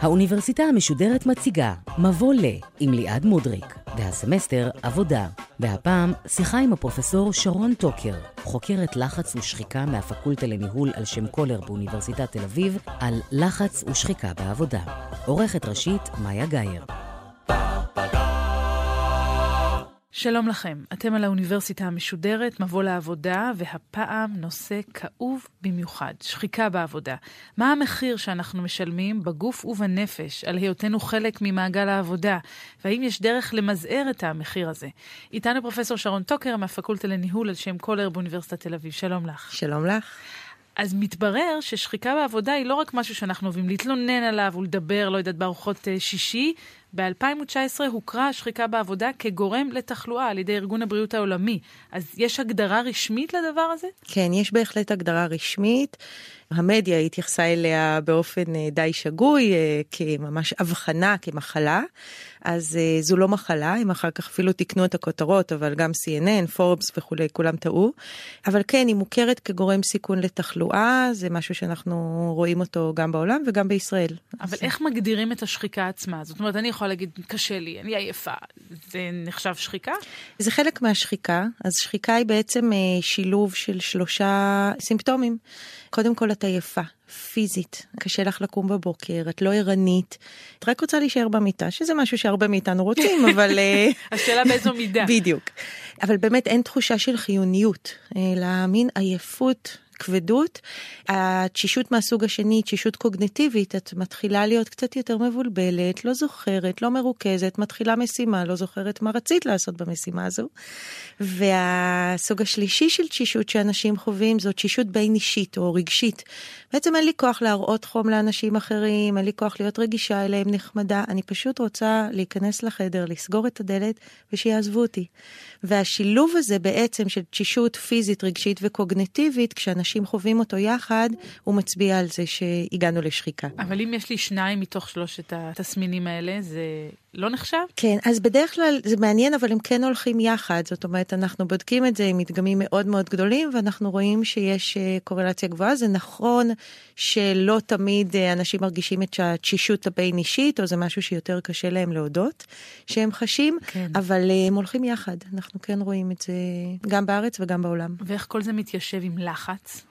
האוניברסיטה המשודרת מציגה מבוא ל עם ליעד מודריק, והסמסטר עבודה. והפעם שיחה עם הפרופסור שרון טוקר, חוקרת לחץ ושחיקה מהפקולטה לניהול על שם קולר באוניברסיטת תל אביב, על לחץ ושחיקה בעבודה. עורכת ראשית מאיה גאייר. שלום לכם, אתם על האוניברסיטה המשודרת, מבוא לעבודה, והפעם נושא כאוב במיוחד, שחיקה בעבודה. מה המחיר שאנחנו משלמים בגוף ובנפש על היותנו חלק ממעגל העבודה, והאם יש דרך למזער את המחיר הזה? איתנו פרופסור שרון טוקר מהפקולטה לניהול על שם קולר באוניברסיטת תל אביב. שלום לך. שלום לך. אז מתברר ששחיקה בעבודה היא לא רק משהו שאנחנו אוהבים להתלונן עליו ולדבר, לא יודעת, בארוחות אה, שישי. ב-2019 הוכרה השחיקה בעבודה כגורם לתחלואה על ידי ארגון הבריאות העולמי. אז יש הגדרה רשמית לדבר הזה? כן, יש בהחלט הגדרה רשמית. המדיה התייחסה אליה באופן אה, די שגוי, אה, כממש אבחנה, כמחלה. אז אה, זו לא מחלה, הם אחר כך אפילו תיקנו את הכותרות, אבל גם CNN, פורבס וכולי, כולם טעו. אבל כן, היא מוכרת כגורם סיכון לתחלואה, זה משהו שאנחנו רואים אותו גם בעולם וגם בישראל. אבל אז... איך מגדירים את השחיקה עצמה? זאת אומרת, אני יכולה להגיד, קשה לי, אני עייפה, זה נחשב שחיקה? זה חלק מהשחיקה, אז שחיקה היא בעצם שילוב של שלושה סימפטומים. קודם כל את עייפה, פיזית, קשה לך לקום בבוקר, את לא ערנית, את רק רוצה להישאר במיטה, שזה משהו שהרבה מאיתנו רוצים, אבל... אה, השאלה באיזו מידה. בדיוק. אבל באמת אין תחושה של חיוניות, אלא מין עייפות כבדות. התשישות מהסוג השני, תשישות קוגנטיבית, את מתחילה להיות קצת יותר מבולבלת, לא זוכרת, לא מרוכזת, מתחילה משימה, לא זוכרת מה רצית לעשות במשימה הזו. והסוג השלישי של תשישות שאנשים חווים זו תשישות בין אישית או רגשית. בעצם אין לי כוח להראות חום לאנשים אחרים, אין לי כוח להיות רגישה אליהם, נחמדה, אני פשוט רוצה להיכנס לחדר, לסגור את הדלת ושיעזבו אותי. והשילוב הזה בעצם של תשישות פיזית, רגשית וקוגנטיבית, כשאנשים חווים אותו יחד, הוא מצביע על זה שהגענו לשחיקה. אבל אם יש לי שניים מתוך שלושת התסמינים האלה, זה לא נחשב? כן, אז בדרך כלל זה מעניין, אבל הם כן הולכים יחד. זאת אומרת, אנחנו בודקים את זה עם מדגמים מאוד מאוד גדולים, ואנחנו רואים שיש אה, קורלציה גבוהה. זה נכון שלא תמיד אה, אנשים מרגישים את התשישות הבין אישית, או זה משהו שיותר קשה להם להודות שהם חשים, כן. אבל אה, הם הולכים יחד. אנחנו כן רואים את זה גם בארץ וגם בעולם. ואיך כל זה מתיישב עם לחץ?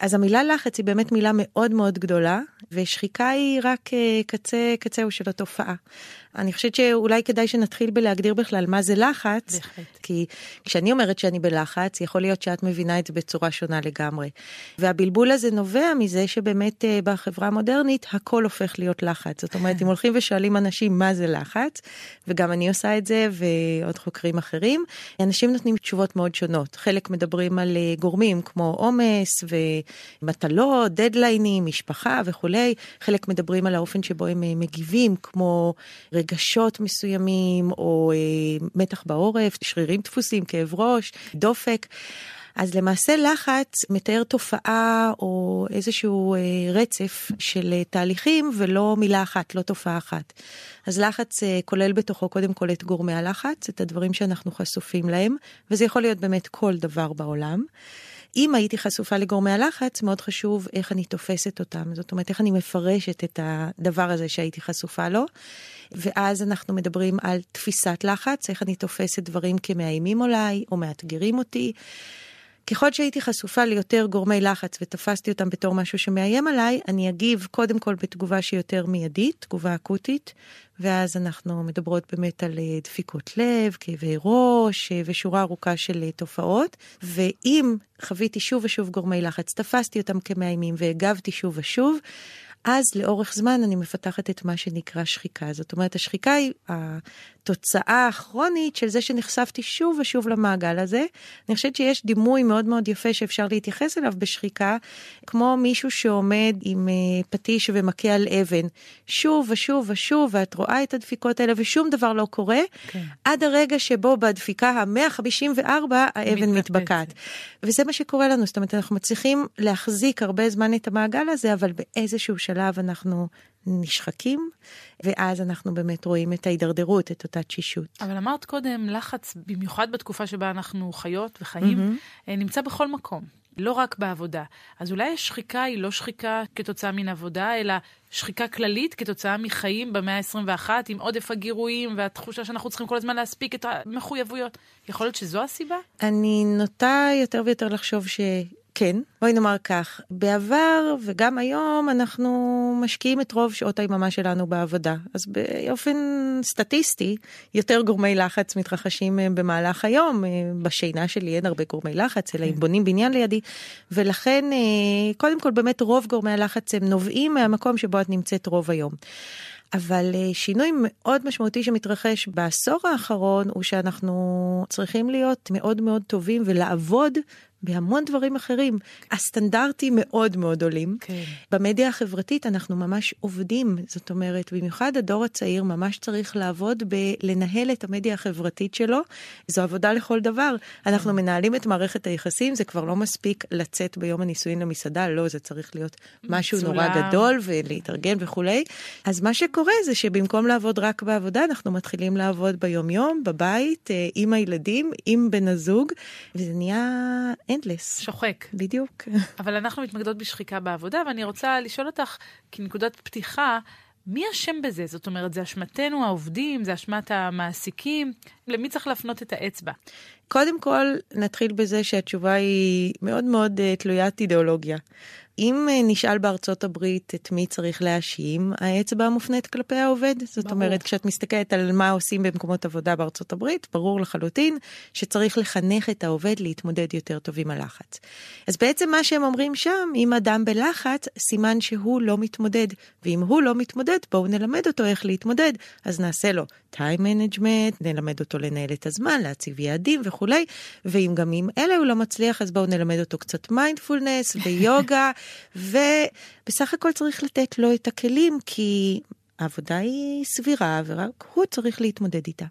אז המילה לחץ היא באמת מילה מאוד מאוד גדולה, ושחיקה היא רק קצה קצהו של התופעה. אני חושבת שאולי כדאי שנתחיל בלהגדיר בכלל מה זה לחץ, בהחלט. כי כשאני אומרת שאני בלחץ, יכול להיות שאת מבינה את זה בצורה שונה לגמרי. והבלבול הזה נובע מזה שבאמת אה, בחברה המודרנית הכל הופך להיות לחץ. זאת אומרת, אם הולכים ושואלים אנשים מה זה לחץ, וגם אני עושה את זה ועוד חוקרים אחרים, אנשים נותנים תשובות מאוד שונות. חלק מדברים על אה, גורמים כמו עומס ומטלות, דדליינים, משפחה וכולי, חלק מדברים על האופן שבו הם אה, מגיבים, כמו רגשות מסוימים, או אה, מתח בעורף, שרירים דפוסים, כאב ראש, דופק. אז למעשה לחץ מתאר תופעה או איזשהו אה, רצף של תהליכים ולא מילה אחת, לא תופעה אחת. אז לחץ כולל בתוכו קודם כל את גורמי הלחץ, את הדברים שאנחנו חשופים להם, וזה יכול להיות באמת כל דבר בעולם. אם הייתי חשופה לגורמי הלחץ, מאוד חשוב איך אני תופסת אותם. זאת אומרת, איך אני מפרשת את הדבר הזה שהייתי חשופה לו. ואז אנחנו מדברים על תפיסת לחץ, איך אני תופסת דברים כמאיימים עליי או מאתגרים אותי. ככל שהייתי חשופה ליותר גורמי לחץ ותפסתי אותם בתור משהו שמאיים עליי, אני אגיב קודם כל בתגובה שהיא יותר מיידית, תגובה אקוטית, ואז אנחנו מדברות באמת על אה, דפיקות לב, כאבי ראש אה, ושורה ארוכה של אה, תופעות. ואם חוויתי שוב ושוב גורמי לחץ, תפסתי אותם כמאיימים והגבתי שוב ושוב, אז לאורך זמן אני מפתחת את מה שנקרא שחיקה. זאת אומרת, השחיקה היא התוצאה הכרונית של זה שנחשפתי שוב ושוב למעגל הזה. אני חושבת שיש דימוי מאוד מאוד יפה שאפשר להתייחס אליו בשחיקה, כמו מישהו שעומד עם uh, פטיש ומכה על אבן, שוב ושוב ושוב, ואת רואה את הדפיקות האלה ושום דבר לא קורה, כן. עד הרגע שבו בדפיקה ה-154 האבן מתבקעת. וזה מה שקורה לנו, זאת אומרת, אנחנו מצליחים להחזיק הרבה זמן את המעגל הזה, אבל באיזשהו שלב אנחנו נשחקים, ואז אנחנו באמת רואים את ההידרדרות, את אותה תשישות. אבל אמרת קודם, לחץ, במיוחד בתקופה שבה אנחנו חיות וחיים, mm-hmm. נמצא בכל מקום. לא רק בעבודה. אז אולי השחיקה היא לא שחיקה כתוצאה מן עבודה, אלא שחיקה כללית כתוצאה מחיים במאה ה-21, עם עודף הגירויים והתחושה שאנחנו צריכים כל הזמן להספיק את המחויבויות. יכול להיות שזו הסיבה? אני נוטה יותר ויותר לחשוב ש... כן, בואי נאמר כך, בעבר וגם היום אנחנו משקיעים את רוב שעות היממה שלנו בעבודה. אז באופן סטטיסטי, יותר גורמי לחץ מתרחשים אה, במהלך היום. אה, בשינה שלי אין הרבה גורמי לחץ, אלא אם כן. בונים בניין לידי. ולכן, אה, קודם כל, באמת רוב גורמי הלחץ הם נובעים מהמקום שבו את נמצאת רוב היום. אבל שינוי מאוד משמעותי שמתרחש בעשור האחרון הוא שאנחנו צריכים להיות מאוד מאוד טובים ולעבוד בהמון דברים אחרים. הסטנדרטים מאוד מאוד עולים. כן. במדיה החברתית אנחנו ממש עובדים, זאת אומרת, במיוחד הדור הצעיר ממש צריך לעבוד בלנהל את המדיה החברתית שלו. זו עבודה לכל דבר. אנחנו. מנהלים את מערכת היחסים, זה כבר לא מספיק לצאת ביום הנישואין למסעדה, לא, זה צריך להיות משהו מצולה. נורא גדול ולהתארגן וכולי. אז מה שקורה זה שבמקום לעבוד רק בעבודה, אנחנו מתחילים לעבוד ביום-יום, בבית, אה, עם הילדים, עם בן הזוג, וזה נהיה endless. שוחק. בדיוק. אבל אנחנו מתמקדות בשחיקה בעבודה, ואני רוצה לשאול אותך, כנקודת פתיחה, מי אשם בזה? זאת אומרת, זה אשמתנו העובדים, זה אשמת המעסיקים? למי צריך להפנות את האצבע? קודם כל, נתחיל בזה שהתשובה היא מאוד מאוד uh, תלוית אידיאולוגיה. אם אה, נשאל בארצות הברית את מי צריך להאשים, האצבע מופנית כלפי העובד. זאת ברור. אומרת, כשאת מסתכלת על מה עושים במקומות עבודה בארצות הברית, ברור לחלוטין שצריך לחנך את העובד להתמודד יותר טוב עם הלחץ. אז בעצם מה שהם אומרים שם, אם אדם בלחץ, סימן שהוא לא מתמודד. ואם הוא לא מתמודד, בואו נלמד אותו איך להתמודד. אז נעשה לו time management, נלמד אותו לנהל את הזמן, להציב יעדים וכולי. ואם גם עם אלה הוא לא מצליח, אז בואו נלמד אותו קצת מיינדפולנס ויוגה. ובסך הכל צריך לתת לו את הכלים, כי העבודה היא סבירה ורק הוא צריך להתמודד איתה.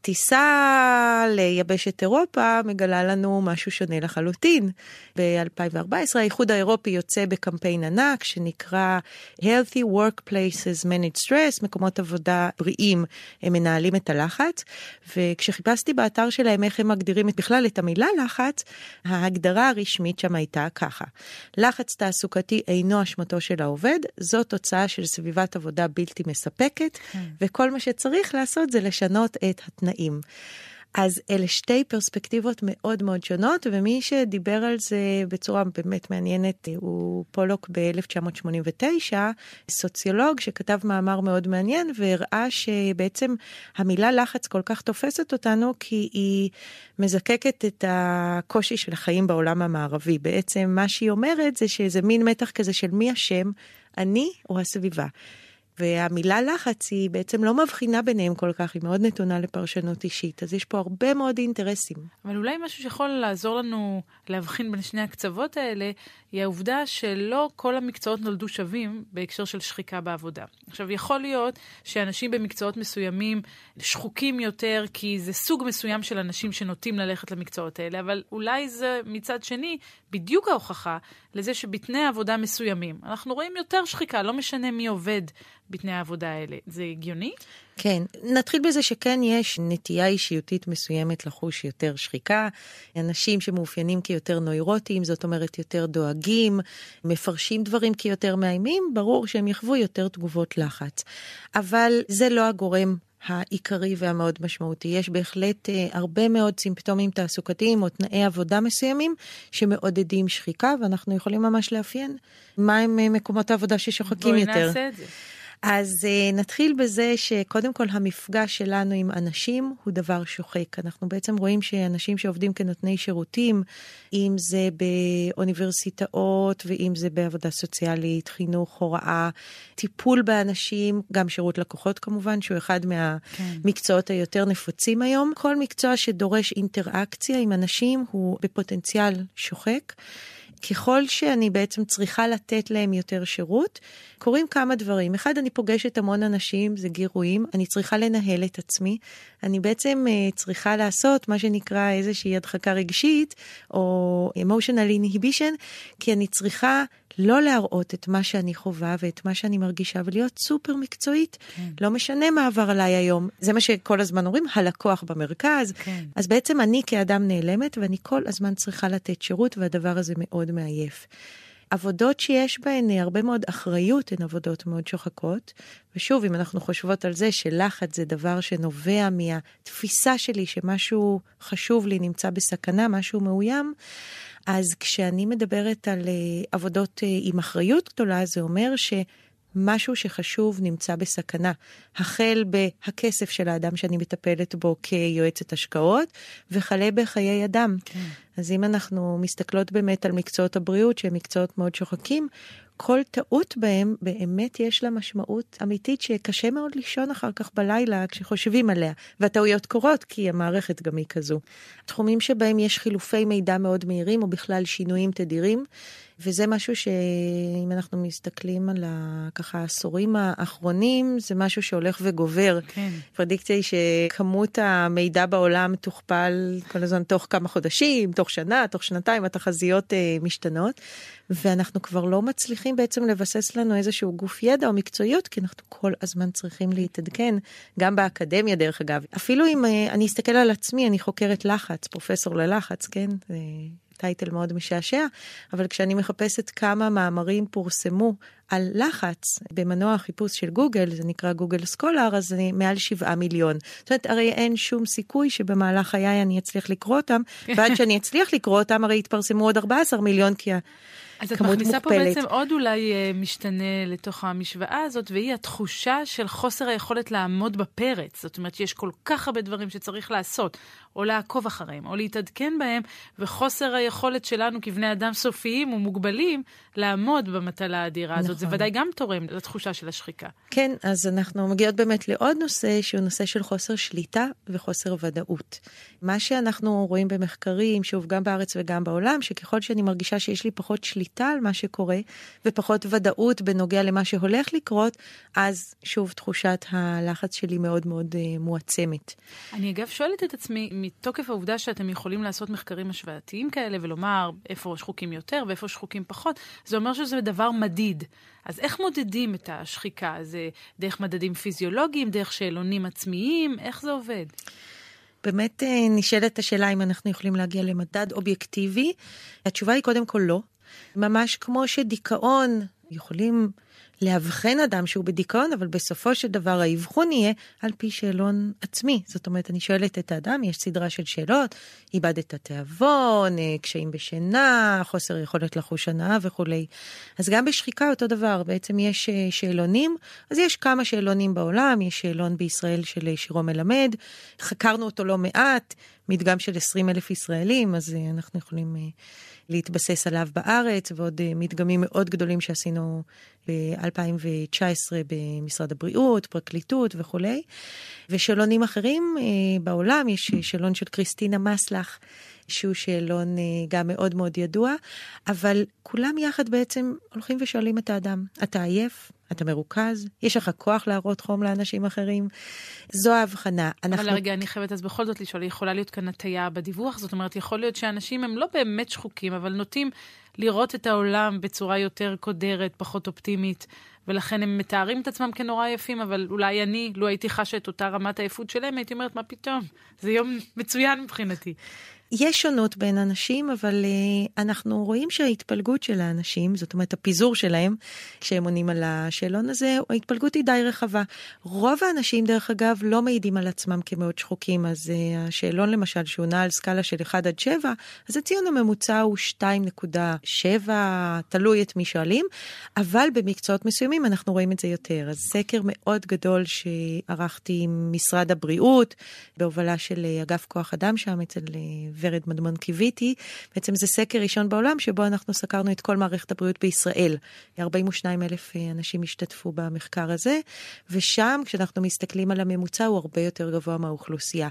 טיסה ליבשת אירופה מגלה לנו משהו שונה לחלוטין. ב-2014 האיחוד האירופי יוצא בקמפיין ענק שנקרא Healthy Workplaces Manage Stress, מקומות עבודה בריאים, הם מנהלים את הלחץ. וכשחיפשתי באתר שלהם איך הם מגדירים בכלל את המילה לחץ, ההגדרה הרשמית שם הייתה ככה: לחץ תעסוקתי אינו אשמתו של העובד, זו תוצאה של סביבת עבודה בלתי מספקת, mm. וכל מה שצריך לעשות זה לשנות את התנאים. תנאים. אז אלה שתי פרספקטיבות מאוד מאוד שונות, ומי שדיבר על זה בצורה באמת מעניינת הוא פולוק ב-1989, סוציולוג שכתב מאמר מאוד מעניין והראה שבעצם המילה לחץ כל כך תופסת אותנו כי היא מזקקת את הקושי של החיים בעולם המערבי. בעצם מה שהיא אומרת זה שזה מין מתח כזה של מי אשם, אני או הסביבה. והמילה לחץ היא בעצם לא מבחינה ביניהם כל כך, היא מאוד נתונה לפרשנות אישית, אז יש פה הרבה מאוד אינטרסים. אבל אולי משהו שיכול לעזור לנו להבחין בין שני הקצוות האלה, היא העובדה שלא כל המקצועות נולדו שווים בהקשר של שחיקה בעבודה. עכשיו, יכול להיות שאנשים במקצועות מסוימים שחוקים יותר, כי זה סוג מסוים של אנשים שנוטים ללכת למקצועות האלה, אבל אולי זה מצד שני בדיוק ההוכחה לזה שבתנאי עבודה מסוימים אנחנו רואים יותר שחיקה, לא משנה מי עובד בתנאי העבודה האלה. זה הגיוני? כן, נתחיל בזה שכן יש נטייה אישיותית מסוימת לחוש יותר שחיקה. אנשים שמאופיינים כיותר נוירוטיים, זאת אומרת יותר דואגים, מפרשים דברים כיותר מאיימים, ברור שהם יחוו יותר תגובות לחץ. אבל זה לא הגורם העיקרי והמאוד משמעותי. יש בהחלט אה, הרבה מאוד סימפטומים תעסוקתיים או תנאי עבודה מסוימים שמעודדים שחיקה, ואנחנו יכולים ממש לאפיין מהם אה, מקומות העבודה ששוחקים יותר. בואי נעשה את זה. אז uh, נתחיל בזה שקודם כל המפגש שלנו עם אנשים הוא דבר שוחק. אנחנו בעצם רואים שאנשים שעובדים כנותני שירותים, אם זה באוניברסיטאות ואם זה בעבודה סוציאלית, חינוך, הוראה, טיפול באנשים, גם שירות לקוחות כמובן, שהוא אחד מהמקצועות כן. היותר נפוצים היום. כל מקצוע שדורש אינטראקציה עם אנשים הוא בפוטנציאל שוחק. ככל שאני בעצם צריכה לתת להם יותר שירות, קורים כמה דברים. אחד, אני פוגשת המון אנשים, זה גירויים, אני צריכה לנהל את עצמי. אני בעצם uh, צריכה לעשות מה שנקרא איזושהי הדחקה רגשית, או emotional inhibition, כי אני צריכה לא להראות את מה שאני חווה ואת מה שאני מרגישה, ולהיות סופר מקצועית. כן. לא משנה מה עבר עליי היום. זה מה שכל הזמן אומרים, הלקוח במרכז. כן. אז בעצם אני כאדם נעלמת, ואני כל הזמן צריכה לתת שירות, והדבר הזה מאוד מעייף. עבודות שיש בהן הרבה מאוד אחריות הן עבודות מאוד שוחקות. ושוב, אם אנחנו חושבות על זה שלחץ זה דבר שנובע מהתפיסה שלי שמשהו חשוב לי נמצא בסכנה, משהו מאוים, אז כשאני מדברת על uh, עבודות uh, עם אחריות גדולה, זה אומר ש... משהו שחשוב נמצא בסכנה. החל בהכסף של האדם שאני מטפלת בו כיועצת השקעות, וכלה בחיי אדם. כן. אז אם אנחנו מסתכלות באמת על מקצועות הבריאות, שהם מקצועות מאוד שוחקים, כל טעות בהם באמת יש לה משמעות אמיתית שקשה מאוד לישון אחר כך בלילה כשחושבים עליה, והטעויות קורות כי המערכת גם היא כזו. תחומים שבהם יש חילופי מידע מאוד מהירים או בכלל שינויים תדירים, וזה משהו שאם אנחנו מסתכלים על ה, ככה העשורים האחרונים, זה משהו שהולך וגובר. כן. פרדיקציה היא שכמות המידע בעולם תוכפל כל הזמן תוך כמה חודשים, תוך שנה, תוך שנתיים, התחזיות אה, משתנות, ואנחנו כבר לא מצליחים בעצם לבסס לנו איזשהו גוף ידע או מקצועיות, כי אנחנו כל הזמן צריכים להתעדכן, גם באקדמיה דרך אגב. אפילו אם אה, אני אסתכל על עצמי, אני חוקרת לחץ, פרופסור ללחץ, כן? טייטל מאוד משעשע, אבל כשאני מחפשת כמה מאמרים פורסמו על לחץ במנוע החיפוש של גוגל, זה נקרא גוגל סקולר, אז אני מעל שבעה מיליון. זאת אומרת, הרי אין שום סיכוי שבמהלך חיי אני אצליח לקרוא אותם, ועד שאני אצליח לקרוא אותם, הרי יתפרסמו עוד 14 מיליון, כי אז את מכניסה פה בעצם עוד אולי אה, משתנה לתוך המשוואה הזאת, והיא התחושה של חוסר היכולת לעמוד בפרץ. זאת אומרת שיש כל כך הרבה דברים שצריך לעשות, או לעקוב אחריהם, או להתעדכן בהם, וחוסר היכולת שלנו כבני אדם סופיים ומוגבלים לעמוד במטלה האדירה הזאת. נכון. זה ודאי גם תורם לתחושה של השחיקה. כן, אז אנחנו מגיעות באמת לעוד נושא, שהוא נושא של חוסר שליטה וחוסר ודאות. מה שאנחנו רואים במחקרים, שוב, גם בארץ וגם בעולם, שככל שאני מרגישה שיש לי פחות שליטה על מה שקורה, ופחות ודאות בנוגע למה שהולך לקרות, אז שוב, תחושת הלחץ שלי מאוד מאוד uh, מועצמת. אני אגב שואלת את עצמי, מתוקף העובדה שאתם יכולים לעשות מחקרים השוואתיים כאלה ולומר איפה שחוקים יותר ואיפה שחוקים פחות, זה אומר שזה דבר מדיד. אז איך מודדים את השחיקה? זה דרך מדדים פיזיולוגיים, דרך שאלונים עצמיים? איך זה עובד? באמת אה, נשאלת השאלה אם אנחנו יכולים להגיע למדד אובייקטיבי. התשובה היא קודם כל לא. ממש כמו שדיכאון יכולים לאבחן אדם שהוא בדיכאון, אבל בסופו של דבר האבחון יהיה על פי שאלון עצמי. זאת אומרת, אני שואלת את האדם, יש סדרה של שאלות, איבדת תיאבון, אה, קשיים בשינה, חוסר יכולת לחוש הנאה וכולי. אז גם בשחיקה אותו דבר, בעצם יש אה, שאלונים, אז יש כמה שאלונים בעולם, יש שאלון בישראל של אה, שירו מלמד, חקרנו אותו לא מעט, מדגם של 20 אלף ישראלים, אז אנחנו יכולים... להתבסס עליו בארץ, ועוד אה, מדגמים מאוד גדולים שעשינו ב-2019 במשרד הבריאות, פרקליטות וכולי. ושאלונים אחרים אה, בעולם, יש שאלון של קריסטינה מסלח. שהוא שאלון אה, גם מאוד מאוד ידוע, אבל כולם יחד בעצם הולכים ושואלים את האדם, אתה עייף? אתה מרוכז? יש לך כוח להראות חום לאנשים אחרים? זו ההבחנה. אנחנו... אבל רגע, אני חייבת אז בכל זאת לשאול, יכולה להיות כאן הטיה בדיווח? זאת אומרת, יכול להיות שאנשים הם לא באמת שחוקים, אבל נוטים לראות את העולם בצורה יותר קודרת, פחות אופטימית, ולכן הם מתארים את עצמם כנורא יפים, אבל אולי אני, לו הייתי חשה את אותה רמת עייפות שלהם, הייתי אומרת, מה פתאום? זה יום מצוין מבחינתי. יש שונות בין אנשים, אבל uh, אנחנו רואים שההתפלגות של האנשים, זאת אומרת הפיזור שלהם, כשהם עונים על השאלון הזה, ההתפלגות היא די רחבה. רוב האנשים, דרך אגב, לא מעידים על עצמם כמאוד שחוקים, אז uh, השאלון למשל, שעונה על סקאלה של 1 עד 7, אז הציון הממוצע הוא 2.7, תלוי את מי שואלים, אבל במקצועות מסוימים אנחנו רואים את זה יותר. אז סקר מאוד גדול שערכתי עם משרד הבריאות, בהובלה של אה, אגף כוח אדם שם אצל... ורד מדמון קיוויתי, בעצם זה סקר ראשון בעולם שבו אנחנו סקרנו את כל מערכת הבריאות בישראל. 42 אלף אה, אנשים השתתפו במחקר הזה, ושם כשאנחנו מסתכלים על הממוצע הוא הרבה יותר גבוה מהאוכלוסייה.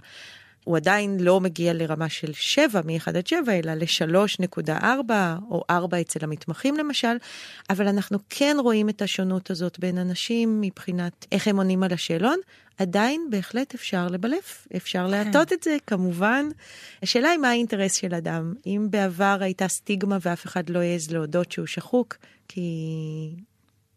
הוא עדיין לא מגיע לרמה של 7 מ-1 עד 7, אלא ל-3.4 או 4 אצל המתמחים למשל, אבל אנחנו כן רואים את השונות הזאת בין אנשים מבחינת איך הם עונים על השאלון. עדיין בהחלט אפשר לבלף, אפשר כן. להטות את זה, כמובן. השאלה היא מה האינטרס של אדם. אם בעבר הייתה סטיגמה ואף אחד לא העז להודות שהוא שחוק, כי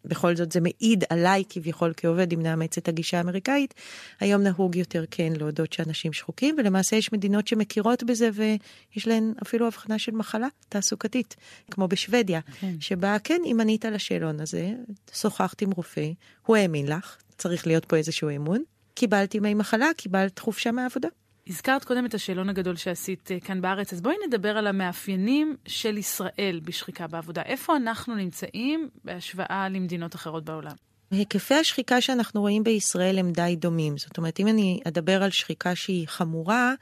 בכל זאת זה מעיד עליי כביכול כעובד אם נאמץ את הגישה האמריקאית. היום נהוג יותר כן להודות שאנשים שחוקים, ולמעשה יש מדינות שמכירות בזה ויש להן אפילו הבחנה של מחלה תעסוקתית, כמו בשוודיה, כן. שבה כן, אם ענית לשאלון הזה, שוחחת עם רופא, הוא האמין לך, צריך להיות פה איזשהו אמון, קיבלת ימי מחלה, קיבלת חופשה מהעבודה. הזכרת קודם את השאלון הגדול שעשית אה, כאן בארץ, אז בואי נדבר על המאפיינים של ישראל בשחיקה בעבודה. איפה אנחנו נמצאים בהשוואה למדינות אחרות בעולם? היקפי השחיקה שאנחנו רואים בישראל הם די דומים. זאת אומרת, אם אני אדבר על שחיקה שהיא חמורה,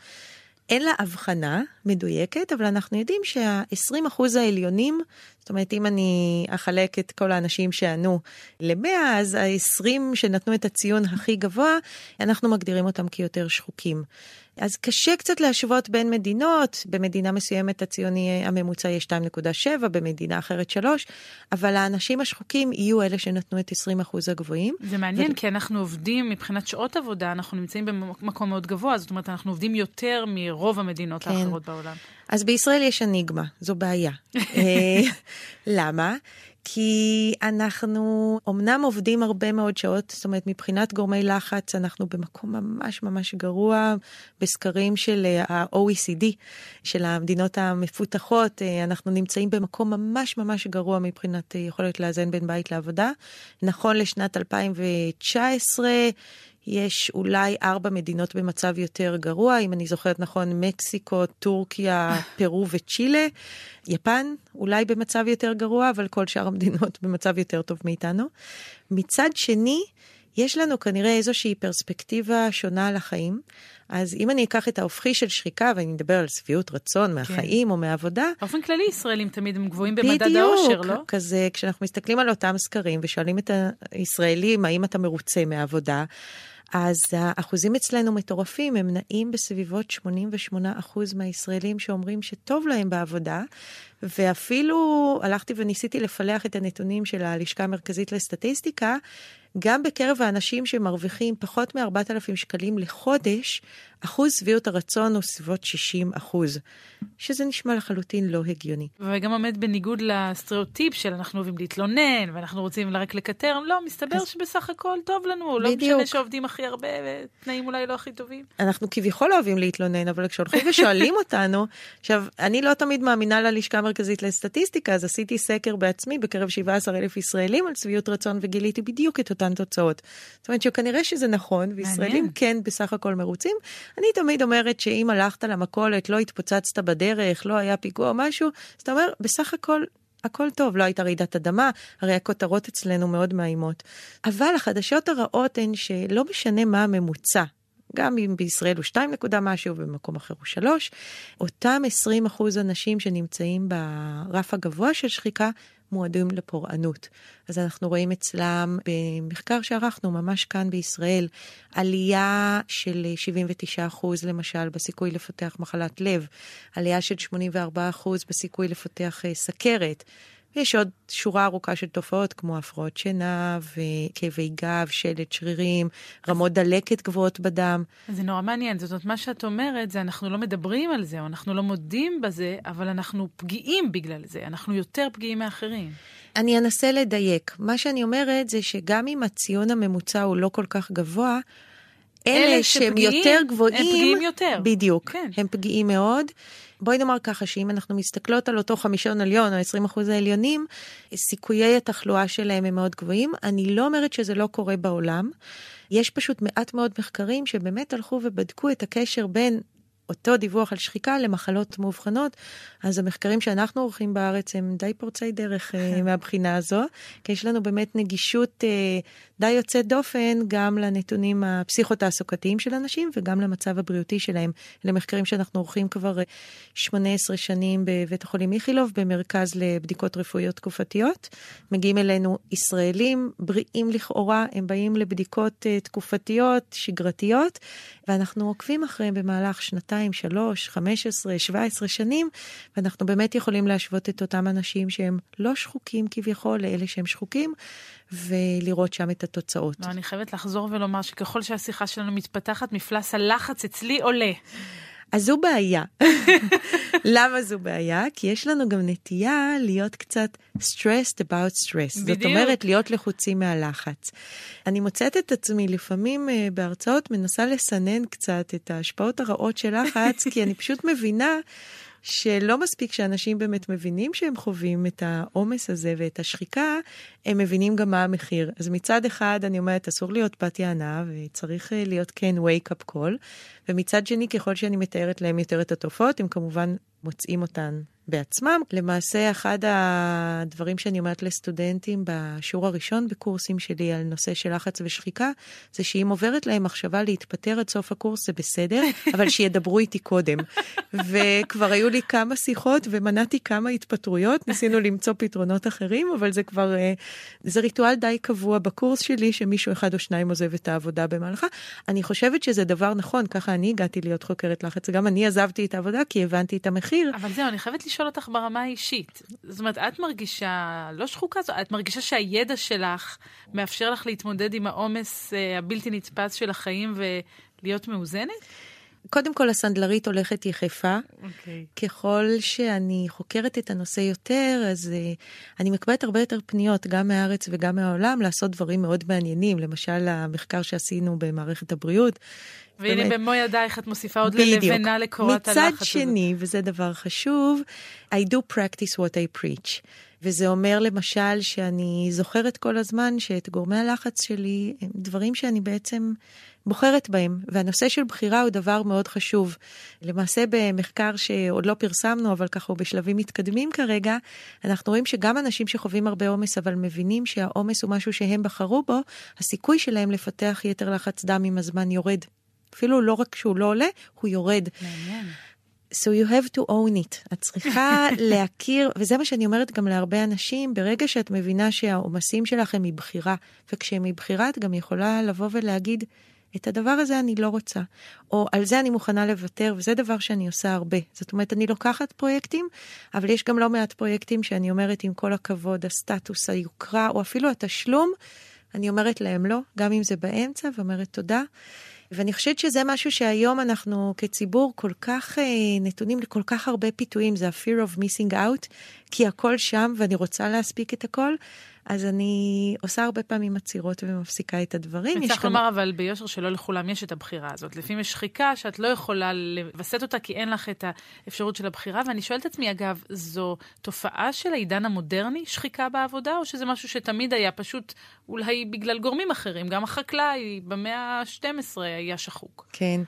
אין לה הבחנה מדויקת, אבל אנחנו יודעים שה-20% העליונים, זאת אומרת, אם אני אחלק את כל האנשים שענו ל-100, אז ה-20 שנתנו את הציון הכי גבוה, אנחנו מגדירים אותם כיותר שחוקים. אז קשה קצת להשוות בין מדינות, במדינה מסוימת הציוני הממוצע יהיה 2.7, במדינה אחרת 3, אבל האנשים השחוקים יהיו אלה שנתנו את 20% הגבוהים. זה מעניין, ו... כי אנחנו עובדים מבחינת שעות עבודה, אנחנו נמצאים במקום מאוד גבוה, זאת אומרת, אנחנו עובדים יותר מרוב המדינות כן. האחרות בעולם. אז בישראל יש אניגמה, זו בעיה. אה, למה? כי אנחנו אמנם עובדים הרבה מאוד שעות, זאת אומרת, מבחינת גורמי לחץ, אנחנו במקום ממש ממש גרוע בסקרים של אה, ה-OECD, של המדינות המפותחות, אה, אנחנו נמצאים במקום ממש ממש גרוע מבחינת יכולת לאזן בין בית לעבודה. נכון לשנת 2019, יש אולי ארבע מדינות במצב יותר גרוע, אם אני זוכרת נכון, מקסיקו, טורקיה, פרו וצ'ילה. יפן אולי במצב יותר גרוע, אבל כל שאר המדינות במצב יותר טוב מאיתנו. מצד שני, יש לנו כנראה איזושהי פרספקטיבה שונה על החיים. אז אם אני אקח את ההופכי של שריקה, ואני אדבר על שביעות רצון מהחיים כן. או מהעבודה... באופן כללי, ישראלים תמיד הם גבוהים במדד האושר, לא? בדיוק, כזה, כשאנחנו מסתכלים על אותם סקרים ושואלים את הישראלים, האם אתה מרוצה מהעבודה, אז האחוזים אצלנו מטורפים, הם נעים בסביבות 88% מהישראלים שאומרים שטוב להם בעבודה, ואפילו הלכתי וניסיתי לפלח את הנתונים של הלשכה המרכזית לסטטיסטיקה, גם בקרב האנשים שמרוויחים פחות מ-4,000 שקלים לחודש, אחוז שביעות הרצון הוא סביבות 60 אחוז, שזה נשמע לחלוטין לא הגיוני. וגם עומד בניגוד לסטריאוטיפ של אנחנו אוהבים להתלונן ואנחנו רוצים רק לקטר, לא, מסתבר אז... שבסך הכל טוב לנו, בדיוק. לא משנה שעובדים הכי הרבה ותנאים אולי לא הכי טובים. אנחנו כביכול אוהבים להתלונן, אבל כשהולכים ושואלים אותנו, עכשיו, אני לא תמיד מאמינה ללשכה המרכזית לסטטיסטיקה, אז עשיתי סקר בעצמי בקרב 17,000 ישראלים על שביעות רצון וגיליתי בדיוק את אותן תוצאות. זאת אומרת שכנראה שזה נכון, וישראלים כן בסך הכל מרוצים. אני תמיד אומרת שאם הלכת למכולת, לא התפוצצת בדרך, לא היה פיגוע משהו, אז אתה אומר, בסך הכל הכל טוב, לא הייתה רעידת אדמה, הרי הכותרות אצלנו מאוד מאיימות. אבל החדשות הרעות הן שלא משנה מה הממוצע, גם אם בישראל הוא 2 נקודה משהו ובמקום אחר הוא 3, אותם 20 אחוז אנשים שנמצאים ברף הגבוה של שחיקה מועדים לפורענות. אז אנחנו רואים אצלם במחקר שערכנו ממש כאן בישראל, עלייה של 79 אחוז למשל בסיכוי לפתח מחלת לב, עלייה של 84 אחוז בסיכוי לפתח אה, סכרת. יש עוד שורה ארוכה של תופעות כמו הפרעות שינה וכאבי גב, שלד שרירים, רמות דלקת גבוהות בדם. זה נורא מעניין, זאת אומרת, מה שאת אומרת זה אנחנו לא מדברים על זה, או אנחנו לא מודים בזה, אבל אנחנו פגיעים בגלל זה, אנחנו יותר פגיעים מאחרים. אני אנסה לדייק. מה שאני אומרת זה שגם אם הציון הממוצע הוא לא כל כך גבוה, אלה, אלה שהם יותר גבוהים, הם פגיעים יותר. בדיוק, כן. הם פגיעים מאוד. בואי נאמר ככה, שאם אנחנו מסתכלות על אותו חמישון עליון, או 20 אחוז העליונים, סיכויי התחלואה שלהם הם מאוד גבוהים. אני לא אומרת שזה לא קורה בעולם. יש פשוט מעט מאוד מחקרים שבאמת הלכו ובדקו את הקשר בין אותו דיווח על שחיקה למחלות מאובחנות. אז המחקרים שאנחנו עורכים בארץ הם די פורצי דרך אה, מהבחינה הזו, כי יש לנו באמת נגישות אה, די יוצאת דופן גם לנתונים הפסיכו-תעסוקתיים של אנשים וגם למצב הבריאותי שלהם. אלה מחקרים שאנחנו עורכים כבר 18 אה, שנים בבית החולים איכילוב, במרכז לבדיקות רפואיות תקופתיות. מגיעים אלינו ישראלים בריאים לכאורה, הם באים לבדיקות תקופתיות, שגרתיות, ואנחנו עוקבים אחריהם במהלך שנתיים, שלוש, חמש עשרה, שבע עשרה שנים, ואנחנו באמת יכולים להשוות את אותם אנשים שהם לא שחוקים כביכול לאלה שהם שחוקים, ולראות שם את התוצאות. לא, אני חייבת לחזור ולומר שככל שהשיחה שלנו מתפתחת, מפלס הלחץ אצלי עולה. אז זו בעיה. למה זו בעיה? כי יש לנו גם נטייה להיות קצת stressed about stress. בדיוק. זאת אומרת, להיות לחוצים מהלחץ. אני מוצאת את עצמי לפעמים uh, בהרצאות מנסה לסנן קצת את ההשפעות הרעות של לחץ, כי אני פשוט מבינה שלא מספיק שאנשים באמת מבינים שהם חווים את העומס הזה ואת השחיקה, הם מבינים גם מה המחיר. אז מצד אחד אני אומרת, אסור להיות בת יענה וצריך אה, להיות כן wake up call, ומצד שני, ככל שאני מתארת להם יותר את התופעות, הם כמובן מוצאים אותן בעצמם. למעשה, אחד הדברים שאני אומרת לסטודנטים בשיעור הראשון בקורסים שלי על נושא של לחץ ושחיקה, זה שאם עוברת להם מחשבה להתפטר עד סוף הקורס זה בסדר, אבל שידברו איתי קודם. וכבר היו לי כמה שיחות ומנעתי כמה התפטרויות, ניסינו למצוא פתרונות אחרים, אבל זה כבר, אה, זה ריטואל די קבוע בקורס שלי, שמישהו אחד או שניים עוזב את העבודה במהלכה. אני חושבת שזה דבר נכון, ככה אני הגעתי להיות חוקרת לחץ, גם אני עזבתי את העבודה כי הבנתי את המחיר. אבל זהו, אני חייבת לשאול אותך ברמה האישית. זאת אומרת, את מרגישה לא שחוקה, את מרגישה שהידע שלך מאפשר לך להתמודד עם העומס אה, הבלתי נתפס של החיים ולהיות מאוזנת? קודם כל, הסנדלרית הולכת יחפה. Okay. אוקיי. ככל שאני חוקרת את הנושא יותר, אז uh, אני מקבלת הרבה יותר פניות, גם מהארץ וגם מהעולם, לעשות דברים מאוד מעניינים. למשל, המחקר שעשינו במערכת הבריאות, והנה באמת. במו ידייך את מוסיפה עוד ללבנה לקורת הלחץ. מצד שני, הזה. וזה דבר חשוב, I do practice what I preach. וזה אומר למשל שאני זוכרת כל הזמן שאת גורמי הלחץ שלי הם דברים שאני בעצם בוחרת בהם, והנושא של בחירה הוא דבר מאוד חשוב. למעשה במחקר שעוד לא פרסמנו, אבל ככה הוא בשלבים מתקדמים כרגע, אנחנו רואים שגם אנשים שחווים הרבה עומס, אבל מבינים שהעומס הוא משהו שהם בחרו בו, הסיכוי שלהם לפתח יתר לחץ דם עם הזמן יורד. אפילו לא רק שהוא לא עולה, הוא יורד. מעניין. So you have to own it. את צריכה להכיר, וזה מה שאני אומרת גם להרבה אנשים, ברגע שאת מבינה שהעומסים שלך הם מבחירה, וכשהם מבחירה את גם יכולה לבוא ולהגיד, את הדבר הזה אני לא רוצה, או על זה אני מוכנה לוותר, וזה דבר שאני עושה הרבה. זאת אומרת, אני לוקחת פרויקטים, אבל יש גם לא מעט פרויקטים שאני אומרת, עם כל הכבוד, הסטטוס, היוקרה, או אפילו התשלום, אני אומרת להם לא, גם אם זה באמצע, ואומרת תודה. ואני חושבת שזה משהו שהיום אנחנו כציבור כל כך אה, נתונים לכל כך הרבה פיתויים, זה ה-fear of missing out, כי הכל שם ואני רוצה להספיק את הכל. אז אני עושה הרבה פעמים עצירות ומפסיקה את הדברים. צריך לומר אבל ביושר שלא לכולם יש את הבחירה הזאת. לפעמים יש שחיקה שאת לא יכולה לווסת אותה כי אין לך את האפשרות של הבחירה. ואני שואלת את עצמי, אגב, זו תופעה של העידן המודרני, שחיקה בעבודה, או שזה משהו שתמיד היה פשוט אולי בגלל גורמים אחרים? גם החקלאי במאה ה-12 היה שחוק. כן.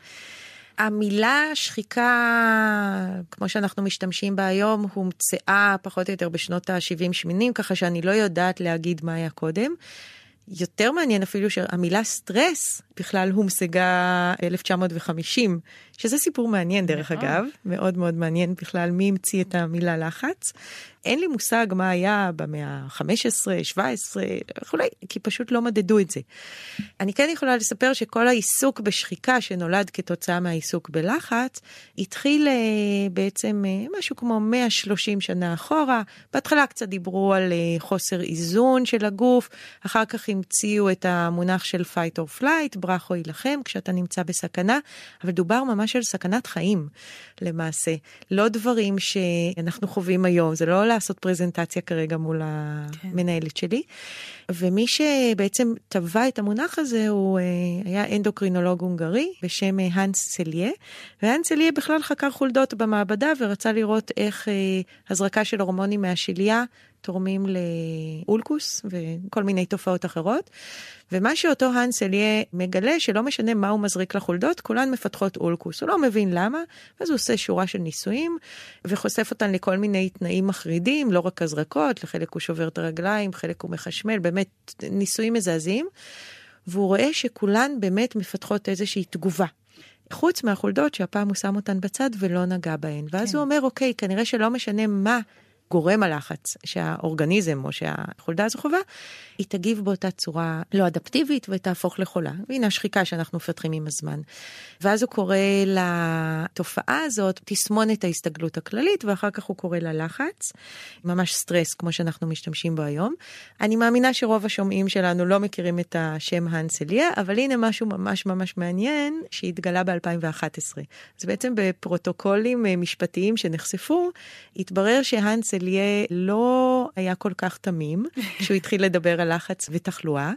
המילה שחיקה, כמו שאנחנו משתמשים בה היום, הומצאה פחות או יותר בשנות ה-70-80, ככה שאני לא יודעת להגיד מה היה קודם. יותר מעניין אפילו שהמילה סטרס בכלל הומשגה 1950, שזה סיפור מעניין דרך נכון. אגב, מאוד מאוד מעניין בכלל מי המציא את המילה לחץ. אין לי מושג מה היה במאה ה-15, 17 וכולי, כי פשוט לא מדדו את זה. אני כן יכולה לספר שכל העיסוק בשחיקה שנולד כתוצאה מהעיסוק בלחץ, התחיל אה, בעצם אה, משהו כמו 130 שנה אחורה. בהתחלה קצת דיברו על אה, חוסר איזון של הגוף, אחר כך המציאו את המונח של fight or flight, ברח או יילחם, כשאתה נמצא בסכנה, אבל דובר ממש על סכנת חיים למעשה. לא דברים שאנחנו חווים היום, זה לא לעשות פרזנטציה כרגע מול כן. המנהלת שלי. ומי שבעצם טבע את המונח הזה הוא אה, היה אנדוקרינולוג הונגרי בשם אה, האנס סליה, והאנס סליה בכלל חקר חולדות במעבדה ורצה לראות איך אה, הזרקה של הורמונים מהשליה תורמים לאולקוס וכל מיני תופעות אחרות. ומה שאותו האנסל יהיה מגלה, שלא משנה מה הוא מזריק לחולדות, כולן מפתחות אולקוס. הוא לא מבין למה, אז הוא עושה שורה של ניסויים, וחושף אותן לכל מיני תנאים מחרידים, לא רק הזרקות, לחלק הוא שובר את הרגליים, חלק הוא מחשמל, באמת ניסויים מזעזעים. והוא רואה שכולן באמת מפתחות איזושהי תגובה. חוץ מהחולדות שהפעם הוא שם אותן בצד ולא נגע בהן. ואז כן. הוא אומר, אוקיי, כנראה שלא משנה מה גורם הלחץ שהאורגניזם או שהחולדה הזו חווה, היא תגיב באותה צורה לא אדפטיבית ותהפוך לחולה. והנה השחיקה שאנחנו מפתחים עם הזמן. ואז הוא קורא לתופעה הזאת תסמונת ההסתגלות הכללית, ואחר כך הוא קורא לה לחץ, ממש סטרס כמו שאנחנו משתמשים בו היום. אני מאמינה שרוב השומעים שלנו לא מכירים את השם האנסליה, אבל הנה משהו ממש ממש מעניין שהתגלה ב-2011. אז בעצם בפרוטוקולים אה, משפטיים שנחשפו, התברר שהאנסליה לא היה כל כך תמים, כשהוא התחיל לדבר על לחץ ותחלואה,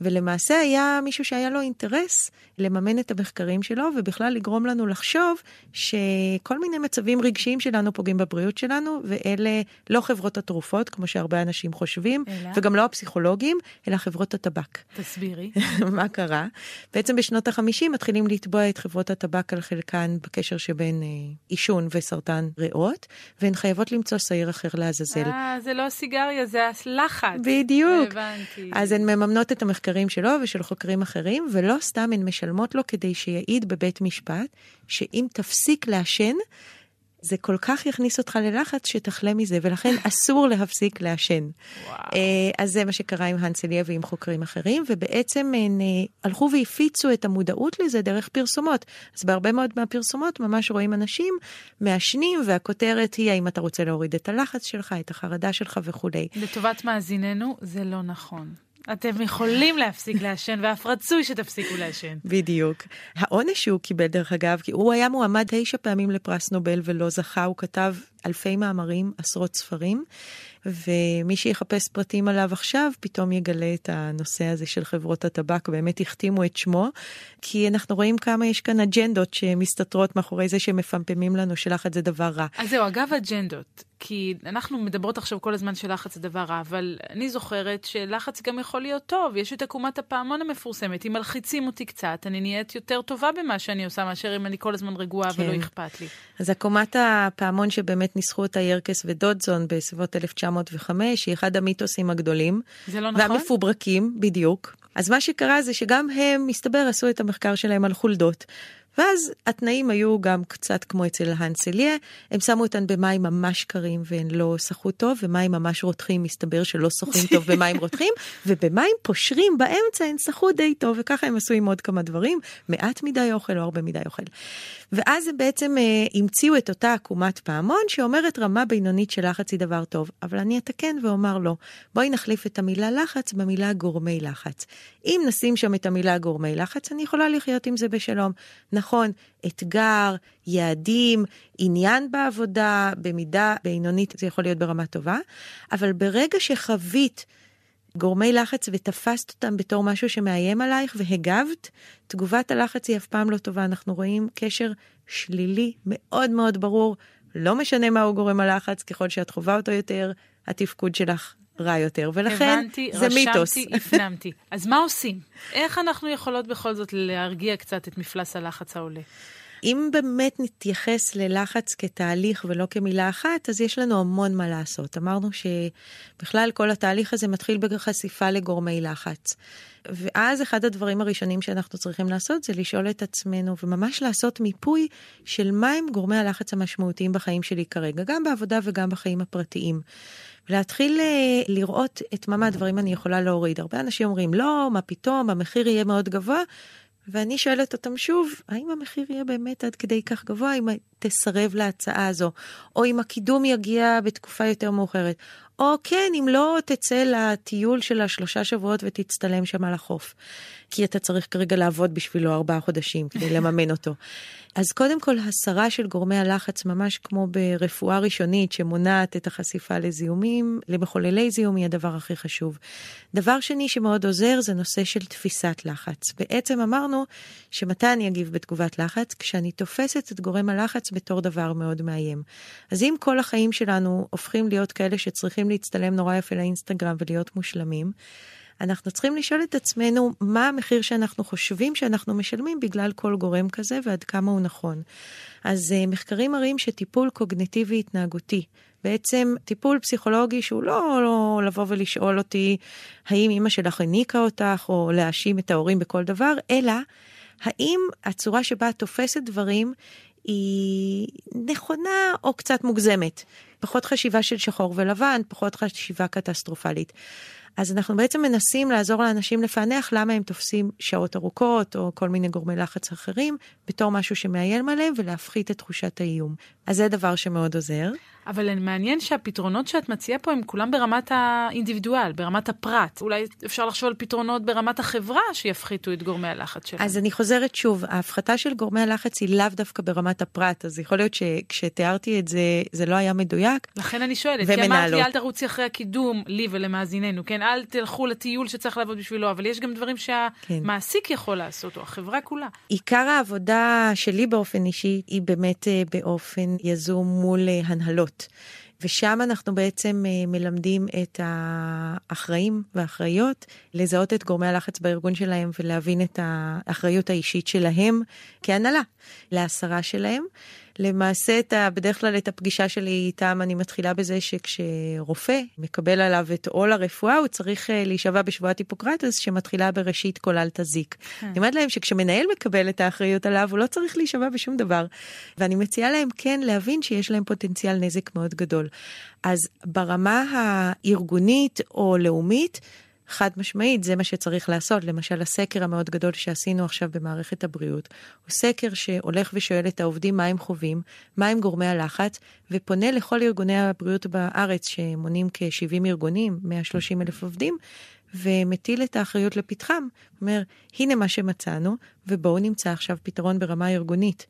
ולמעשה היה מישהו שהיה לו אינטרס לממן את המחקרים שלו, ובכלל לגרום לנו לחשוב שכל מיני מצבים רגשיים שלנו פוגעים בבריאות שלנו, ואלה לא חברות התרופות, כמו שהרבה אנשים חושבים, אלא? וגם לא הפסיכולוגים, אלא חברות הטבק. תסבירי. מה קרה? בעצם בשנות ה-50 מתחילים לתבוע את חברות הטבק על חלקן בקשר שבין אה, עישון וסרטן ריאות, והן חייבות למצוא שעיר אחר לעזאזל. אה, זה לא סיגריה, זה הלחץ. בדיוק. הבנתי. אז הן מממנות את המחקרים. מחקרים שלו ושל חוקרים אחרים, ולא סתם הן משלמות לו כדי שיעיד בבית משפט, שאם תפסיק לעשן, זה כל כך יכניס אותך ללחץ שתחלה מזה, ולכן אסור להפסיק לעשן. אה, אז זה מה שקרה עם האנסליה ועם חוקרים אחרים, ובעצם הם אה, הלכו והפיצו את המודעות לזה דרך פרסומות. אז בהרבה מאוד מהפרסומות ממש רואים אנשים מעשנים, והכותרת היא האם אתה רוצה להוריד את הלחץ שלך, את החרדה שלך וכולי. לטובת מאזיננו, זה לא נכון. אתם יכולים להפסיק לעשן, ואף רצוי שתפסיקו לעשן. בדיוק. העונש שהוא קיבל, דרך אגב, כי הוא היה מועמד תשע פעמים לפרס נובל ולא זכה, הוא כתב אלפי מאמרים, עשרות ספרים, ומי שיחפש פרטים עליו עכשיו, פתאום יגלה את הנושא הזה של חברות הטבק, באמת החתימו את שמו, כי אנחנו רואים כמה יש כאן אג'נדות שמסתתרות מאחורי זה שמפמפמים לנו שלחץ זה דבר רע. אז זהו, אגב אג'נדות, כי אנחנו מדברות עכשיו כל הזמן שלחץ זה דבר רע, אבל אני זוכרת שלחץ גם יכול להיות טוב. יש את עקומת הפעמון המפורסמת, אם מלחיצים אותי קצת, אני נהיית יותר טובה במה שאני עושה, מאשר אם אני כל הזמן רגועה כן. ולא אכפת לי. אז עקומת הפעמון שבאמת ניסחו אותה ירקס ודודזון בסביבות 1905, היא אחד המיתוסים הגדולים. זה לא נכון? והמפוברקים, בדיוק. אז מה שקרה זה שגם הם, מסתבר, עשו את המחקר שלהם על חולדות. ואז התנאים היו גם קצת כמו אצל האנסליה, הם שמו אותן במים ממש קרים והן לא שחו טוב, ומים ממש רותחים, מסתבר שלא שוחים טוב במים רותחים, ובמים פושרים באמצע הן שחו די טוב, וככה הם עשו עם עוד כמה דברים, מעט מדי אוכל או הרבה מדי אוכל. ואז הם בעצם אה, המציאו את אותה עקומת פעמון שאומרת רמה בינונית של לחץ היא דבר טוב, אבל אני אתקן ואומר לא, בואי נחליף את המילה לחץ במילה גורמי לחץ. אם נשים שם את המילה גורמי לחץ, אני יכולה לחיות עם זה בשלום. נכון, אתגר, יעדים, עניין בעבודה, במידה בינונית זה יכול להיות ברמה טובה, אבל ברגע שחווית גורמי לחץ ותפסת אותם בתור משהו שמאיים עלייך והגבת, תגובת הלחץ היא אף פעם לא טובה. אנחנו רואים קשר שלילי מאוד מאוד ברור, לא משנה מהו גורם הלחץ, ככל שאת חווה אותו יותר, התפקוד שלך רע יותר, ולכן הבנתי, זה מיתוס. הבנתי, רשמתי, הפנמתי. אז מה עושים? איך אנחנו יכולות בכל זאת להרגיע קצת את מפלס הלחץ העולה? אם באמת נתייחס ללחץ כתהליך ולא כמילה אחת, אז יש לנו המון מה לעשות. אמרנו שבכלל כל התהליך הזה מתחיל בחשיפה לגורמי לחץ. ואז אחד הדברים הראשונים שאנחנו צריכים לעשות זה לשאול את עצמנו וממש לעשות מיפוי של מהם גורמי הלחץ המשמעותיים בחיים שלי כרגע, גם בעבודה וגם בחיים הפרטיים. ולהתחיל אה, לראות את מה מהדברים אני יכולה להוריד. הרבה אנשים אומרים, לא, מה פתאום, המחיר יהיה מאוד גבוה. ואני שואלת אותם שוב, האם המחיר יהיה באמת עד כדי כך גבוה, אם תסרב להצעה הזו, או אם הקידום יגיע בתקופה יותר מאוחרת, או כן, אם לא תצא לטיול של השלושה שבועות ותצטלם שם על החוף. כי אתה צריך כרגע לעבוד בשבילו ארבעה חודשים כדי לממן אותו. אז קודם כל, הסרה של גורמי הלחץ, ממש כמו ברפואה ראשונית שמונעת את החשיפה לזיהומים, למחוללי זיהום, היא הדבר הכי חשוב. דבר שני שמאוד עוזר זה נושא של תפיסת לחץ. בעצם אמרנו שמתי אני אגיב בתגובת לחץ? כשאני תופסת את גורם הלחץ בתור דבר מאוד מאיים. אז אם כל החיים שלנו הופכים להיות כאלה שצריכים רוצים להצטלם נורא יפה לאינסטגרם ולהיות מושלמים, אנחנו צריכים לשאול את עצמנו מה המחיר שאנחנו חושבים שאנחנו משלמים בגלל כל גורם כזה ועד כמה הוא נכון. אז uh, מחקרים מראים שטיפול קוגניטיבי התנהגותי, בעצם טיפול פסיכולוגי שהוא לא, לא לבוא ולשאול אותי האם אימא שלך הניקה אותך או להאשים את ההורים בכל דבר, אלא האם הצורה שבה את תופסת דברים היא נכונה או קצת מוגזמת. פחות חשיבה של שחור ולבן, פחות חשיבה קטסטרופלית. אז אנחנו בעצם מנסים לעזור לאנשים לפענח למה הם תופסים שעות ארוכות או כל מיני גורמי לחץ אחרים בתור משהו שמאיים עליהם ולהפחית את תחושת האיום. אז זה דבר שמאוד עוזר. אבל מעניין שהפתרונות שאת מציעה פה הם כולם ברמת האינדיבידואל, ברמת הפרט. אולי אפשר לחשוב על פתרונות ברמת החברה שיפחיתו את גורמי הלחץ שלנו. אז אני חוזרת שוב, ההפחתה של גורמי הלחץ היא לאו דווקא ברמת הפרט, אז יכול להיות שכשתיארתי את זה, זה לא היה מדויק. לכן אני שואלת, ומנהלות. כי אמרת לי אל תרוצי אחרי הקידום, לי ולמאזיננו, כן? אל תלכו לטיול שצריך לעבוד בשבילו, אבל יש גם דברים שהמעסיק כן. יכול לעשות, או החברה כולה. עיקר העבודה שלי באופן אישי היא באמת אה, באופן יזום מול אה, הנהלות. ושם אנחנו בעצם אה, מלמדים את האחראים והאחראיות לזהות את גורמי הלחץ בארגון שלהם ולהבין את האחריות האישית שלהם כהנהלה להסרה שלהם. למעשה, את ה, בדרך כלל את הפגישה שלי איתם אני מתחילה בזה שכשרופא מקבל עליו את עול הרפואה, הוא צריך אה, להישבע בשבועת היפוקרטס שמתחילה בראשית כל אל תזיק. כן. אני אומרת להם שכשמנהל מקבל את האחריות עליו, הוא לא צריך להישבע בשום דבר. ואני מציעה להם כן להבין שיש להם פוטנציאל נזק מאוד גדול. אז ברמה הארגונית או לאומית, חד משמעית, זה מה שצריך לעשות. למשל, הסקר המאוד גדול שעשינו עכשיו במערכת הבריאות, הוא סקר שהולך ושואל את העובדים מה הם חווים, מה הם גורמי הלחץ, ופונה לכל ארגוני הבריאות בארץ, שמונים כ-70 ארגונים, 130 אלף עובדים, ומטיל את האחריות לפתחם. אומר, הנה מה שמצאנו, ובואו נמצא עכשיו פתרון ברמה הארגונית.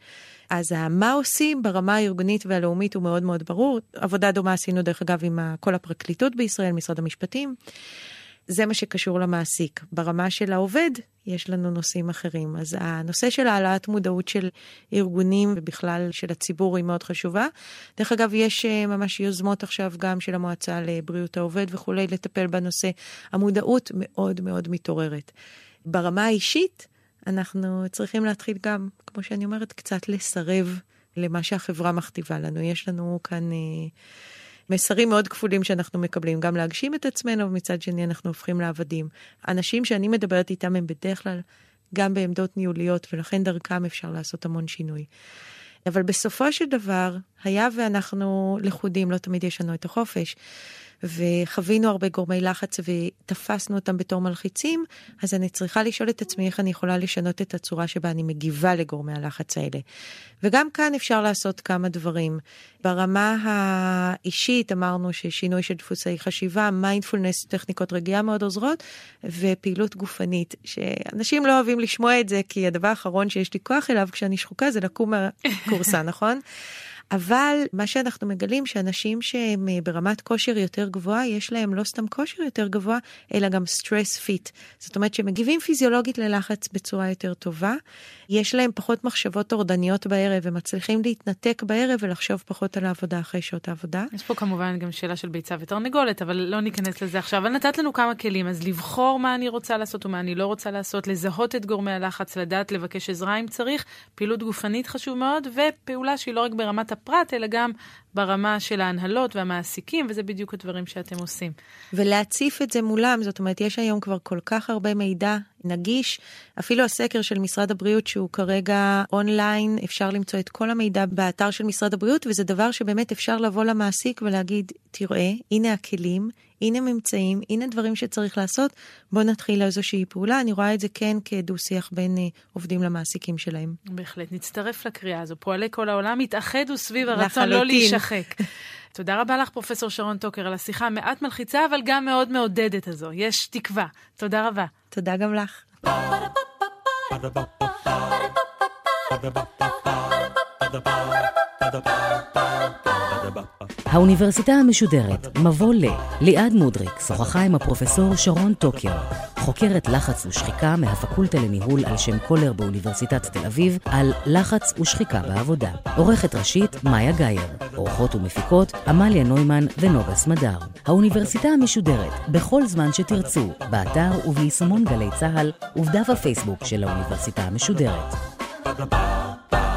אז מה עושים ברמה הארגונית והלאומית הוא מאוד מאוד ברור. עבודה דומה עשינו, דרך אגב, עם כל הפרקליטות בישראל, משרד המשפטים. זה מה שקשור למעסיק. ברמה של העובד, יש לנו נושאים אחרים. אז הנושא של העלאת מודעות של ארגונים ובכלל של הציבור היא מאוד חשובה. דרך אגב, יש אה, ממש יוזמות עכשיו גם של המועצה לבריאות העובד וכולי, לטפל בנושא. המודעות מאוד מאוד מתעוררת. ברמה האישית, אנחנו צריכים להתחיל גם, כמו שאני אומרת, קצת לסרב למה שהחברה מכתיבה לנו. יש לנו כאן... אה, מסרים מאוד כפולים שאנחנו מקבלים, גם להגשים את עצמנו, ומצד שני אנחנו הופכים לעבדים. אנשים שאני מדברת איתם הם בדרך כלל גם בעמדות ניהוליות, ולכן דרכם אפשר לעשות המון שינוי. אבל בסופו של דבר, היה ואנחנו לכודים, לא תמיד יש לנו את החופש. וחווינו הרבה גורמי לחץ ותפסנו אותם בתור מלחיצים, אז אני צריכה לשאול את עצמי איך אני יכולה לשנות את הצורה שבה אני מגיבה לגורמי הלחץ האלה. וגם כאן אפשר לעשות כמה דברים. ברמה האישית אמרנו ששינוי של דפוסי חשיבה, מיינדפולנס, טכניקות רגיעה מאוד עוזרות, ופעילות גופנית, שאנשים לא אוהבים לשמוע את זה, כי הדבר האחרון שיש לי כוח אליו כשאני שחוקה זה לקום מהקורסה, נכון? אבל מה שאנחנו מגלים שאנשים שהם אה, ברמת כושר יותר גבוהה, יש להם לא סתם כושר יותר גבוה, אלא גם stress fit. זאת אומרת שמגיבים פיזיולוגית ללחץ בצורה יותר טובה. יש להם פחות מחשבות טורדניות בערב, ומצליחים להתנתק בערב ולחשוב פחות על העבודה אחרי שעות העבודה. יש פה כמובן גם שאלה של ביצה ותרנגולת, אבל לא ניכנס לזה עכשיו. אבל נתת לנו כמה כלים, אז לבחור מה אני רוצה לעשות ומה אני לא רוצה לעשות, לזהות את גורמי הלחץ, לדעת לבקש עזרה אם צריך, פעילות גופנית חשוב מאוד, ופעולה שהיא לא רק ברמת הפרט, אלא גם ברמה של ההנהלות והמעסיקים, וזה בדיוק הדברים שאתם עושים. ולהציף את זה מולם, זאת אומרת, יש היום כבר כל כך הרבה מידע נגיש, אפילו הסקר של משרד הבריאות שהוא כרגע אונליין, אפשר למצוא את כל המידע באתר של משרד הבריאות, וזה דבר שבאמת אפשר לבוא למעסיק ולהגיד, תראה, הנה הכלים, הנה ממצאים, הנה דברים שצריך לעשות, בואו נתחיל איזושהי פעולה. אני רואה את זה כן כדו-שיח בין אה, עובדים למעסיקים שלהם. בהחלט, נצטרף לקריאה הזו. פועלי כל העולם התאחדו סביב הרצון לא להישחק. תודה רבה לך, פרופ' שרון טוקר, על השיחה המעט מלחיצה, אבל גם מאוד מעודדת הזו. יש תקווה. תודה רבה. תודה גם לך. Ba-da-ba-ba-ba האוניברסיטה המשודרת, מבוא ל. ליעד מודריק שוחחה עם הפרופסור שרון טוקר, חוקרת לחץ ושחיקה מהפקולטה לניהול על שם קולר באוניברסיטת תל אביב, על לחץ ושחיקה בעבודה. עורכת ראשית, מאיה גאייר. עורכות ומפיקות, עמליה נוימן ונוגה סמדר. האוניברסיטה המשודרת, בכל זמן שתרצו, באתר וביישומון גלי צה"ל ובדף הפייסבוק של האוניברסיטה המשודרת. Ba-ba-ba.